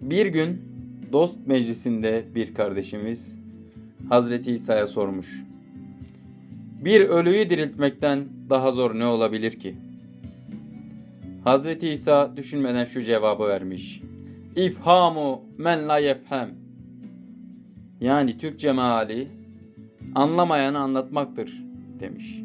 Bir gün dost meclisinde bir kardeşimiz Hazreti İsa'ya sormuş. Bir ölüyü diriltmekten daha zor ne olabilir ki? Hazreti İsa düşünmeden şu cevabı vermiş. İfhamu men la yefhem. Yani Türkçe meali anlamayanı anlatmaktır demiş.